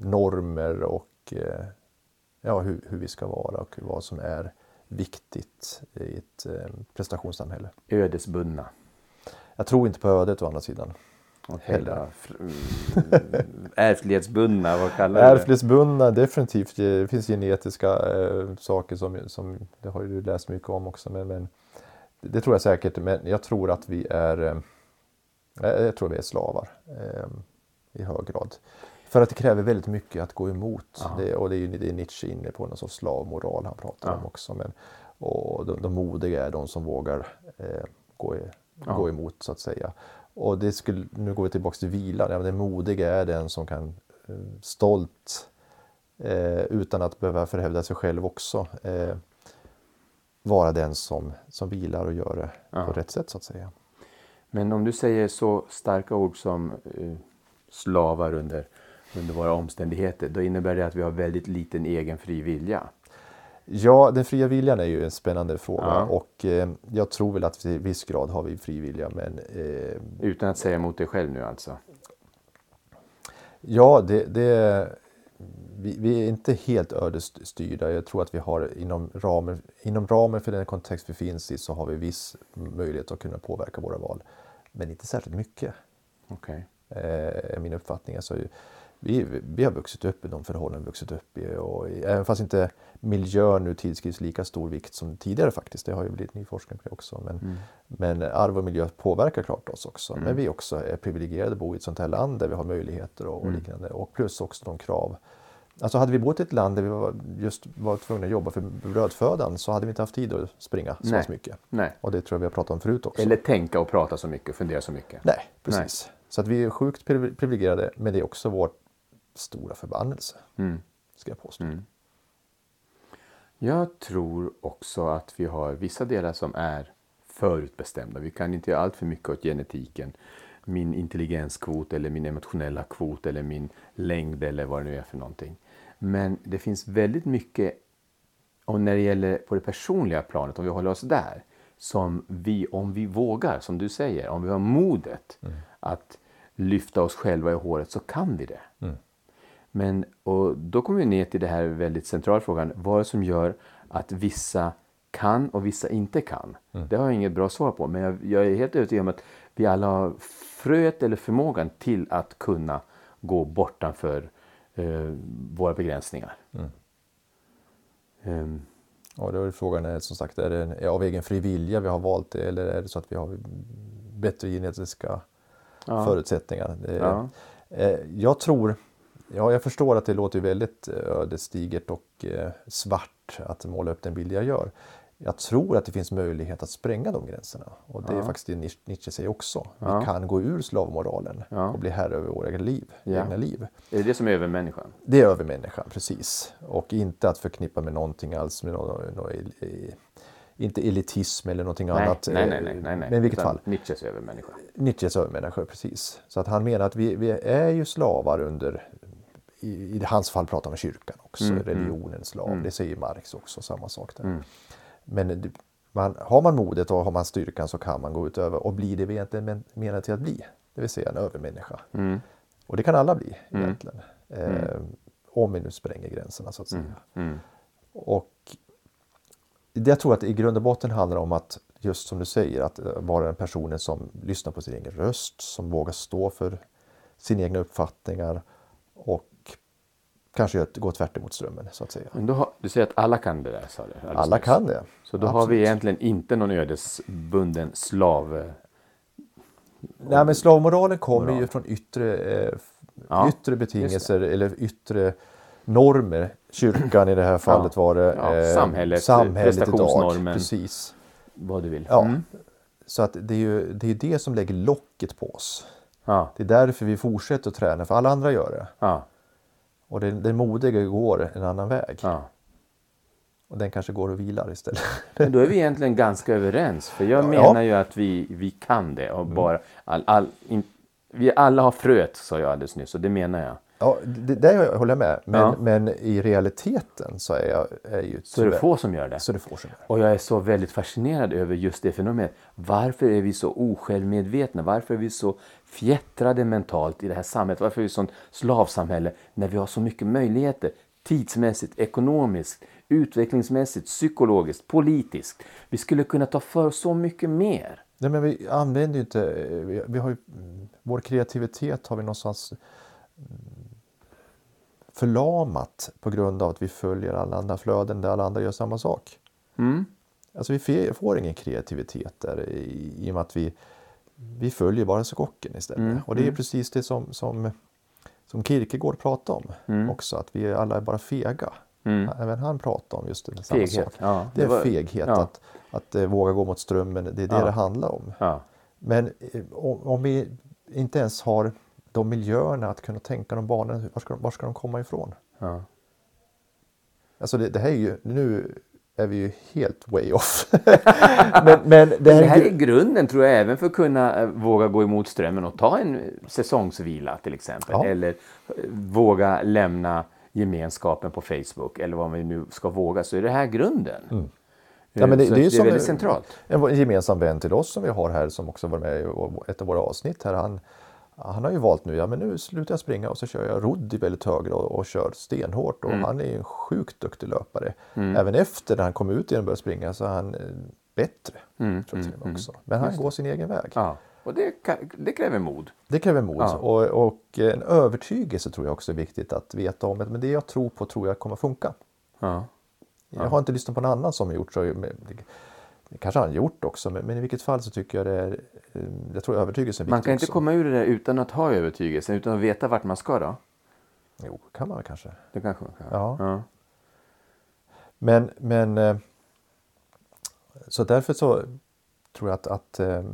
normer och eh, ja, hur, hur vi ska vara och vad som är viktigt i ett eh, prestationssamhälle. Ödesbundna. Jag tror inte på ödet å andra sidan. Hela mm, ärftlighetsbundna, vad kallar du det? Ärftlighetsbundna, definitivt. Det finns genetiska eh, saker som, som det har ju du läst mycket om också. Men, men det tror jag säkert. Men jag tror att vi är, eh, jag tror vi är slavar eh, i hög grad. För att det kräver väldigt mycket att gå emot. Det, och det är ju det är Nietzsche inne på, någon sorts slavmoral han pratar Ja. om också. Men, och de, de modiga är de som vågar gå, i, Ja. gå emot så att säga. Och det skulle, nu går vi tillbaka till vilan. Ja, den modiga är den som kan eh, stolt eh, utan att behöva förhävda sig själv också eh, vara den som, som vilar och gör det Ja. på rätt sätt så att säga. Men om du säger så starka ord som eh, slavar under, under våra omständigheter, då innebär det att vi har väldigt liten egen fri vilja. Ja, den fria viljan är ju en spännande fråga Ja. och eh, jag tror väl att till viss grad har vi fri vilja men eh, Utan att säga emot dig själv nu alltså. Ja, det, det, vi, vi är inte helt ödesstyrda. Jag tror att vi har inom ramen, inom ramen för den kontext vi finns i så har vi viss möjlighet att kunna påverka våra val. Men inte särskilt mycket, Okej. eh, är min uppfattning. Alltså, vi, vi har vuxit upp i de förhållanden vi vuxit upp i. Och även fast inte miljön nu tillskrivs lika stor vikt som tidigare faktiskt. Det har ju blivit ny forskning på det också. Men, Mm. men arv och miljö påverkar klart oss också. Men vi också är privilegierade att bo i ett sånt här land där vi har möjligheter och, och Mm. liknande. Och plus också de krav. Alltså hade vi bott i ett land där vi var, just var tvungna att jobba för brödfödan så hade vi inte haft tid att springa så Nej. mycket. Nej. Och det tror jag vi har pratat om förut också. Eller tänka och prata så mycket, fundera så mycket. Nej, precis. Så att vi är sjukt priv- privilegierade men det är också vår stora förbannelse. Mm. Ska jag påstå. Mm. Jag tror också att vi har vissa delar som är förutbestämda. Vi kan inte göra allt för mycket åt genetiken. Min intelligenskvot eller min emotionella kvot eller min längd eller vad det nu är för någonting. Men det finns väldigt mycket, och när det gäller på det personliga planet, om vi håller oss där, som vi, om vi vågar, som du säger, om vi har modet att lyfta oss själva i håret så kan vi det. Men och då kommer vi ner till det här väldigt centrala frågan. Vad är det som gör att vissa kan och vissa inte kan? Det har jag inget bra svar på. Men jag, jag är helt övertygad om att vi alla har fröet eller förmågan till att kunna gå bortanför eh, våra begränsningar. Ehm, Och då är frågan är som sagt, är det av egen fri vilja vi har valt det eller är det så att vi har bättre genetiska Ja. förutsättningar? Det, Ja. eh, Jag tror, Ja, jag förstår att det låter väldigt eh, ödesdigert och eh, svart att måla upp den bild jag gör. Jag tror att det finns möjlighet att spränga de gränserna. Och det är faktiskt det Nietzsche säger också. Ja. Vi kan gå ur slavmoralen Ja. och bli herre över våra liv. Ja. Egna liv. Är det det som är övermänniskan? Det är övermänniskan, precis. Och inte att förknippa med någonting alls, med någon, någon, inte elitism eller någonting Nej, annat. nej, eh, nej, nej, nej, nej. Men i vilket Utan fall, Nietzsches övermänniska. Nietzsches övermänniska, precis. Så att han menar att vi, vi är ju slavar under, i, i hans fall pratar om kyrkan också, Mm, religionens slav. Det säger Marx också, samma sak där. Mm. Men det- man, har man modet och har man styrkan så kan man gå utöver och bli det vi egentligen men- menar till att bli. Det vill säga en övermänniska. Mm. Och det kan alla bli egentligen. Eh, om vi nu spränger gränserna så att säga. Mm. Och det jag tror att det i grund och botten handlar om att just som du säger att eh, vara den personen som lyssnar på sin egen röst, som vågar stå för sina egna uppfattningar kanske gör- gå tvärt emot strömmen så att säga. Har, du säger att alla kan det där, sa du? Alla kan det. Så då har Absolut. vi egentligen inte någon ödesbunden slav... Nej men slavmoralen kommer Moral. ju från yttre, eh, Ja, yttre betingelser eller yttre normer. Kyrkan i det här fallet var det. Ja, eh, samhället, samhället idag. prestationsnormen. Precis. Vad du vill. Ja. Mm. Så att det är ju det, är det som lägger locket på oss. Ja. Det är därför vi fortsätter att träna, för alla andra gör det. Ja. Och den, den modiga går en annan väg. ja. Och den kanske går och vilar istället. Men då är vi egentligen ganska överens. För jag Ja. menar ju att vi, vi kan det. Och bara, all, all, in, vi alla har fröet, sa jag alldeles nyss. Och det menar jag. Ja, det, det håller jag med. Men, Ja. men i realiteten så är, jag, är ju Så är det få som gör det. Så det få som gör det. Och jag är så väldigt fascinerad över just det fenomenet. Varför är vi så osjälvmedvetna? Varför är vi så fjättrade mentalt i det här samhället? Varför är vi ett sånt slavsamhälle när vi har så mycket möjligheter? Tidsmässigt, ekonomiskt, utvecklingsmässigt, psykologiskt, politiskt. Vi skulle kunna ta för så mycket mer. Nej, men vi använder ju inte, vi, vi har ju, vår kreativitet har vi någonstans mm, förlamat på grund av att vi följer alla andra flöden där alla andra gör samma sak. Mm. Alltså vi får ingen kreativitet där i, i och med att vi, vi följer bara skocken istället. Mm, Och det är precis det som, som, som Kierkegaard pratade om också, att vi alla är bara fega. Mm. Även han pratade om just det, samma Feghet, sak. ja, det det är feghet, ja. att, att eh, våga gå mot strömmen, det är det Ja. det handlar om. Men eh, om vi inte ens har de miljöerna att kunna tänka de banorna, var ska, de- var ska de komma ifrån? Alltså det, det här är ju, nu är vi ju helt way off. men, men det Det här, här är är gru- grunden tror jag även för att kunna eh, våga gå emot strömmen och ta en eh, säsongsvila till exempel. Ja. Eller eh, våga lämna gemenskapen på Facebook eller vad vi nu ska våga så är det här grunden. Eh, Mm. Ja, men det- det är det är väldigt centralt. en gemensam vän till oss som vi har här som också var med i ett av våra avsnitt här. Han, han har ju valt nu, ja men nu slutar jag springa och så kör jag rodd i väldigt hög grad och kör stenhårt och Mm. han är en sjukt duktig löpare. Även efter när han kom ut igen och började springa så är han eh, bättre. Mm, tror jag och med också. Men han går sin egen väg. Ja. Och det, det kräver mod. Det kräver mod Ja. och, och en övertygelse tror jag också är viktigt att veta om. Men det jag tror på tror jag kommer funka. Ja. Jag har inte lyssnat på någon annan som har gjort så. Det, kanske han har gjort också, men, men i vilket fall så tycker jag det är, eh, jag tror övertygelsen är Man kan inte också. komma ur det där utan att ha övertygelsen, utan att veta vart man ska då. Jo, kan man kanske. Det kanske man kan. Ja. Ja. Men, men eh, så därför så tror jag att, att eh,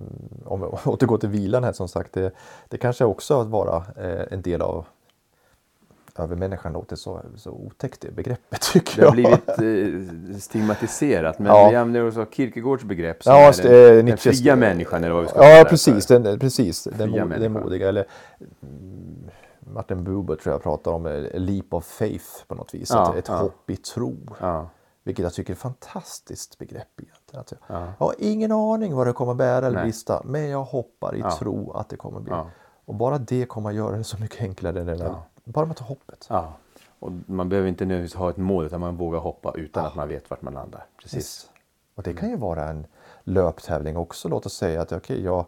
om vi återgår till vilan här som sagt, det, det kanske också att vara en del av övermänniskan låter så, så otäckt det begreppet tycker Det har jag. blivit eh, stigmatiserat, men Ja. vi använder oss av Kierkegaards begrepp som Ja, är den, det, den fria människan eller vad vi ska Ja, precis. för. Den, precis. Den, mod, den modiga. Eller, mm, Martin Buber tror jag pratar om eh, a leap of faith på något vis. Ja, att ett ja. hopp i tro. Ja. Vilket jag tycker är ett fantastiskt begrepp egentligen. Att jag, Ja. jag har ingen aning vad det kommer bära eller brista. Men jag hoppar i tro att det kommer bli. Och bara det kommer att göra det så mycket enklare. Än Ja. Bara med att ta hoppet. Ja. Och man behöver inte nödvändigtvis ha ett mål utan man vågar hoppa utan att man vet vart man landar. Precis. Yes. Och det kan ju vara en löptävling också. Låt oss säga att okej, jag,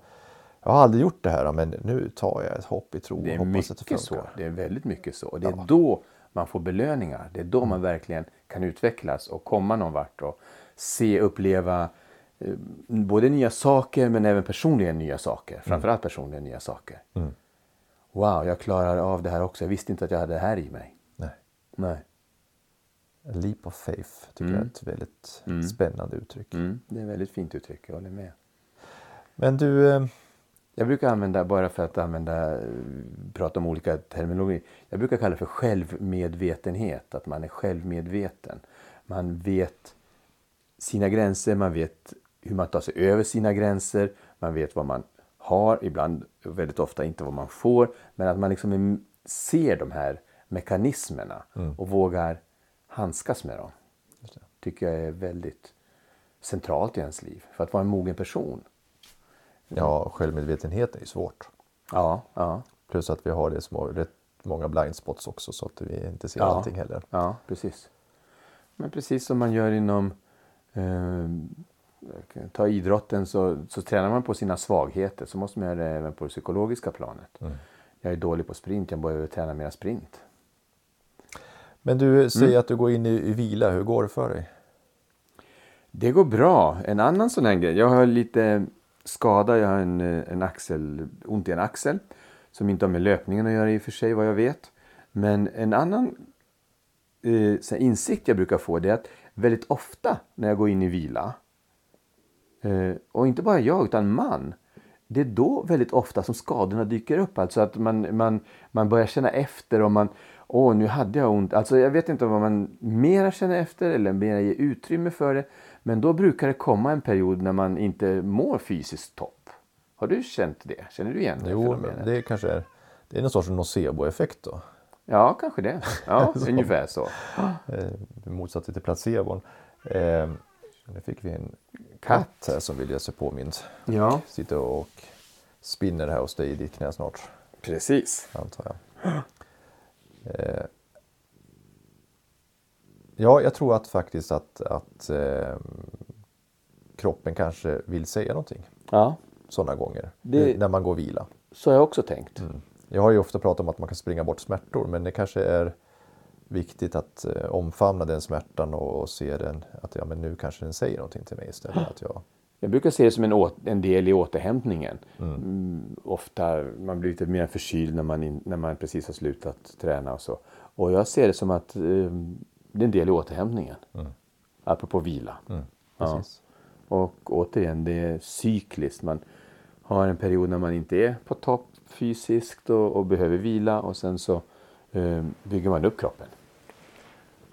jag har aldrig gjort det här men nu tar jag ett hopp i tro Det är och hoppas att det mycket så. funkar. Det är väldigt mycket så. Och det är Ja. då man får belöningar. Det är då Mm. man verkligen kan utvecklas och komma någon vart och se, uppleva eh, både nya saker men även personligen nya saker. Mm. Framförallt personligen nya saker. Wow, jag klarar av det här också. Jag visste inte att jag hade det här i mig. Nej. Nej. A leap of faith tycker jag är ett väldigt spännande uttryck. Mm, det är ett väldigt fint uttryck, jag håller med. Men du, eh, Jag brukar använda, bara för att använda, eh, prata om olika terminologi. Jag brukar kalla det för självmedvetenhet. Att man är självmedveten. Man vet sina gränser, man vet hur man tar sig över sina gränser. Man vet vad man har, ibland väldigt ofta inte vad man får. Men att man liksom ser de här mekanismerna och vågar handskas med dem. Tycker jag är väldigt centralt i ens liv. För att vara en mogen person. ja, självmedvetenhet är ju svårt. Ja, ja. Plus att vi har det små, rätt många blind spots också så att vi inte ser Ja. allting heller. Ja, precis. Men precis som man gör inom eh, ta idrotten så, så tränar man på sina svagheter. Så måste man göra det även på det psykologiska planet. Jag är dålig på sprint, jag behöver träna mera sprint. Men du säger att du går in i, i vila, hur går det för dig? Det går bra. En annan sån här grej. Jag har lite skada. Jag har en, en axel, ont i en axel. Som inte har med löpningen att göra i och för sig vad jag vet. Men en annan eh, insikt jag brukar få det är att väldigt ofta när jag går in i vila. Eh, och inte bara jag utan man. Det är då väldigt ofta som skadorna dyker upp. Alltså att man, man, man börjar känna efter och man Åh, nu hade jag ont. Alltså jag vet inte vad man mera känner efter eller mera ger utrymme för det. Men då brukar det komma en period när man inte mår fysiskt topp. Har du känt det? Känner du igen det Jo, fenomenet? men det kanske är, det är någon sorts nocebo-effekt då. Ja, kanske det. Ja, ungefär så. Eh, I motsats till placebon. Eh, nu fick vi en katt här som vill ge sig påmind. Ja, Sitter och spinner här hos dig i ditt knä snart, precis. antar jag. Eh, ja, jag tror att faktiskt att, att eh, kroppen kanske vill säga någonting Ja, sådana gånger. Det- När man går och vila. så har jag också tänkt. Jag har ju ofta pratat om att man kan springa bort smärtor men det kanske är viktigt att eh, omfamna den smärtan och, se den att ja, men nu kanske den säger någonting till mig istället. Att jag, Jag brukar se det som en, en del i återhämtningen. Mm, ofta man blir lite mer förkyld när man, in, när man precis har slutat träna och så. Och jag ser det som att eh, det är en del i återhämtningen. Apropå vila. Ja. precis. Och återigen, det är cykliskt. Man har en period när man inte är på topp fysiskt och, och behöver vila och sen så eh, bygger man upp kroppen.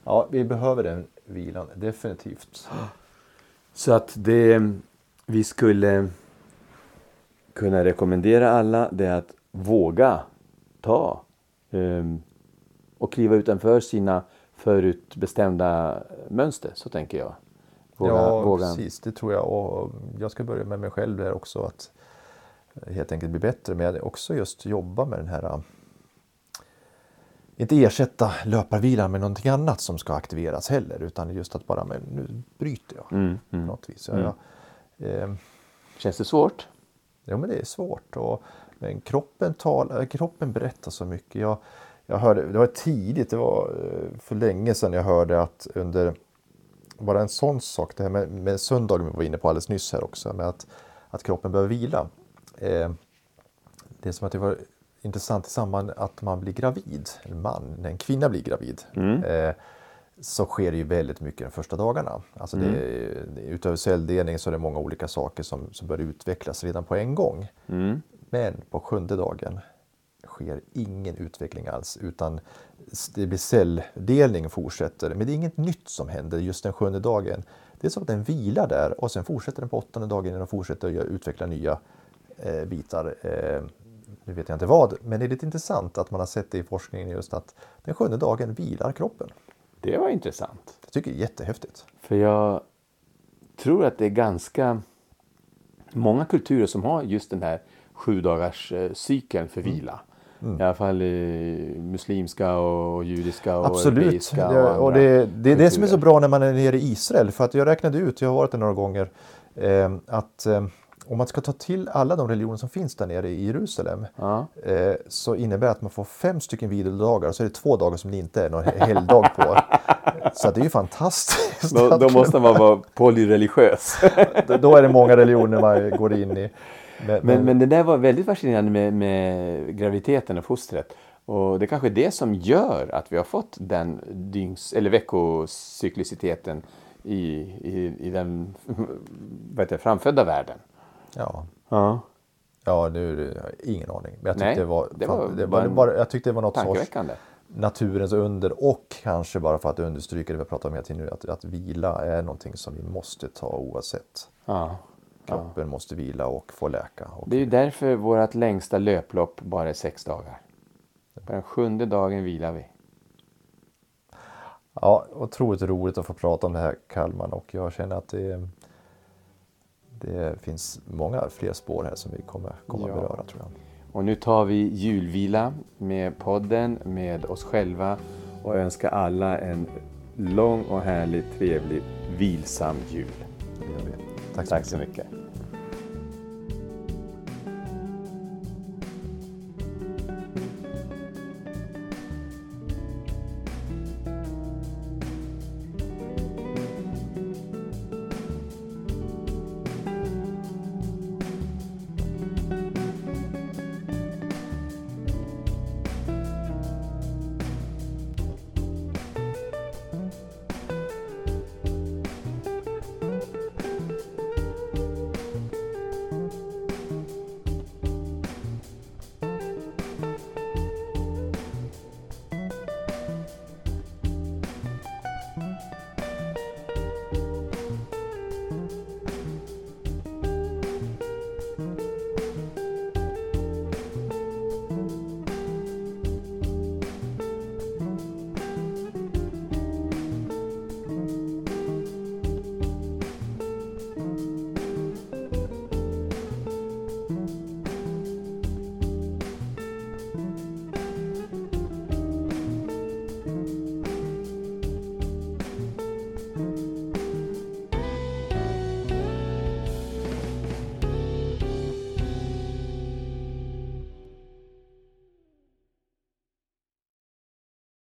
Ja, vi behöver den vilan, definitivt. Så att det vi skulle kunna rekommendera alla det är att våga ta ehm, och kliva utanför sina förutbestämda mönster. Så tänker jag. Våga, ja, våga. precis. Det tror jag. Och jag ska börja med mig själv där också. Att helt enkelt bli bättre. Men också just jobba med den här inte ersätta löparvilan med någonting annat som ska aktiveras heller. Utan just att bara, men nu bryter jag. Mm, På något vis. Ja, ja. Eh, Känns det svårt? Jo, men det är svårt. Och, men kroppen, tal, kroppen berättar så mycket. Jag, jag hörde, det var tidigt, det var eh, för länge sedan jag hörde att under bara en sån sak, det här med, med söndagen vi var inne på alldeles nyss här också, med att, att kroppen behöver vila. Eh, det är som att det var intressant i samband att man blir gravid, en man, när en kvinna blir gravid. Eh, så sker det ju väldigt mycket de första dagarna. Alltså det, är- utöver celldelning så är det många olika saker som, som börjar utvecklas redan på en gång. Men på sjunde dagen sker ingen utveckling alls utan det blir celldelning fortsätter. Men det är inget nytt som händer just den sjunde dagen. Det är som att den vilar där och sen fortsätter den på åttonde dagen den fortsätter att utveckla nya eh, bitar. Eh, nu vet jag inte vad, men det är lite intressant att man har sett det i forskningen just att den sjunde dagen vilar kroppen. Det var intressant. Jag tycker det är jättehäftigt. För jag tror att det är ganska många kulturer som har just den här sju dagars eh, cykeln för vila. I alla fall muslimska och judiska och Absolut. europeiska och, andra och det, det är det som är så bra när man är nere i Israel. För att jag räknade ut, jag har varit där några gånger, eh, att eh, om man ska ta till alla de religioner som finns där nere i Jerusalem Ja. eh, så innebär det att man får fem stycken vilodagar och så är det två dagar som det inte är någon helgdag på. Så det är ju fantastiskt. Då, då måste man vara polyreligiös. då är det många religioner man går in i. Men, men, men det där var väldigt fascinerande med, med graviditeten och fostret. Och det är kanske är det som gör att vi har fått den dygns, eller veckocykliciteten i, i, i den vad heter framfödda världen. Ja. Ja. Ja, nu har jag ingen aning. Men jag tyckte Nej, det var, det var det var, bara, jag tyckte det var något sorts naturens under och kanske bara för att understryka det vi pratar om hela tiden nu, att, att vila är någonting som vi måste ta oavsett. Ja. Kroppen måste vila och få läka. Och, Det är ju därför vårt längsta löplopp bara är sex dagar. På den sjunde dagen vilar vi. Ja, otroligt roligt att få prata om det här Kalman och jag känner att det, det finns många fler spår här som vi kommer, kommer Ja. att beröra tror jag. Och nu tar vi julvila med podden, med oss själva och önskar alla en lång och härlig, trevlig, vilsam jul. Det gör vi. Tack så Tack mycket. så mycket.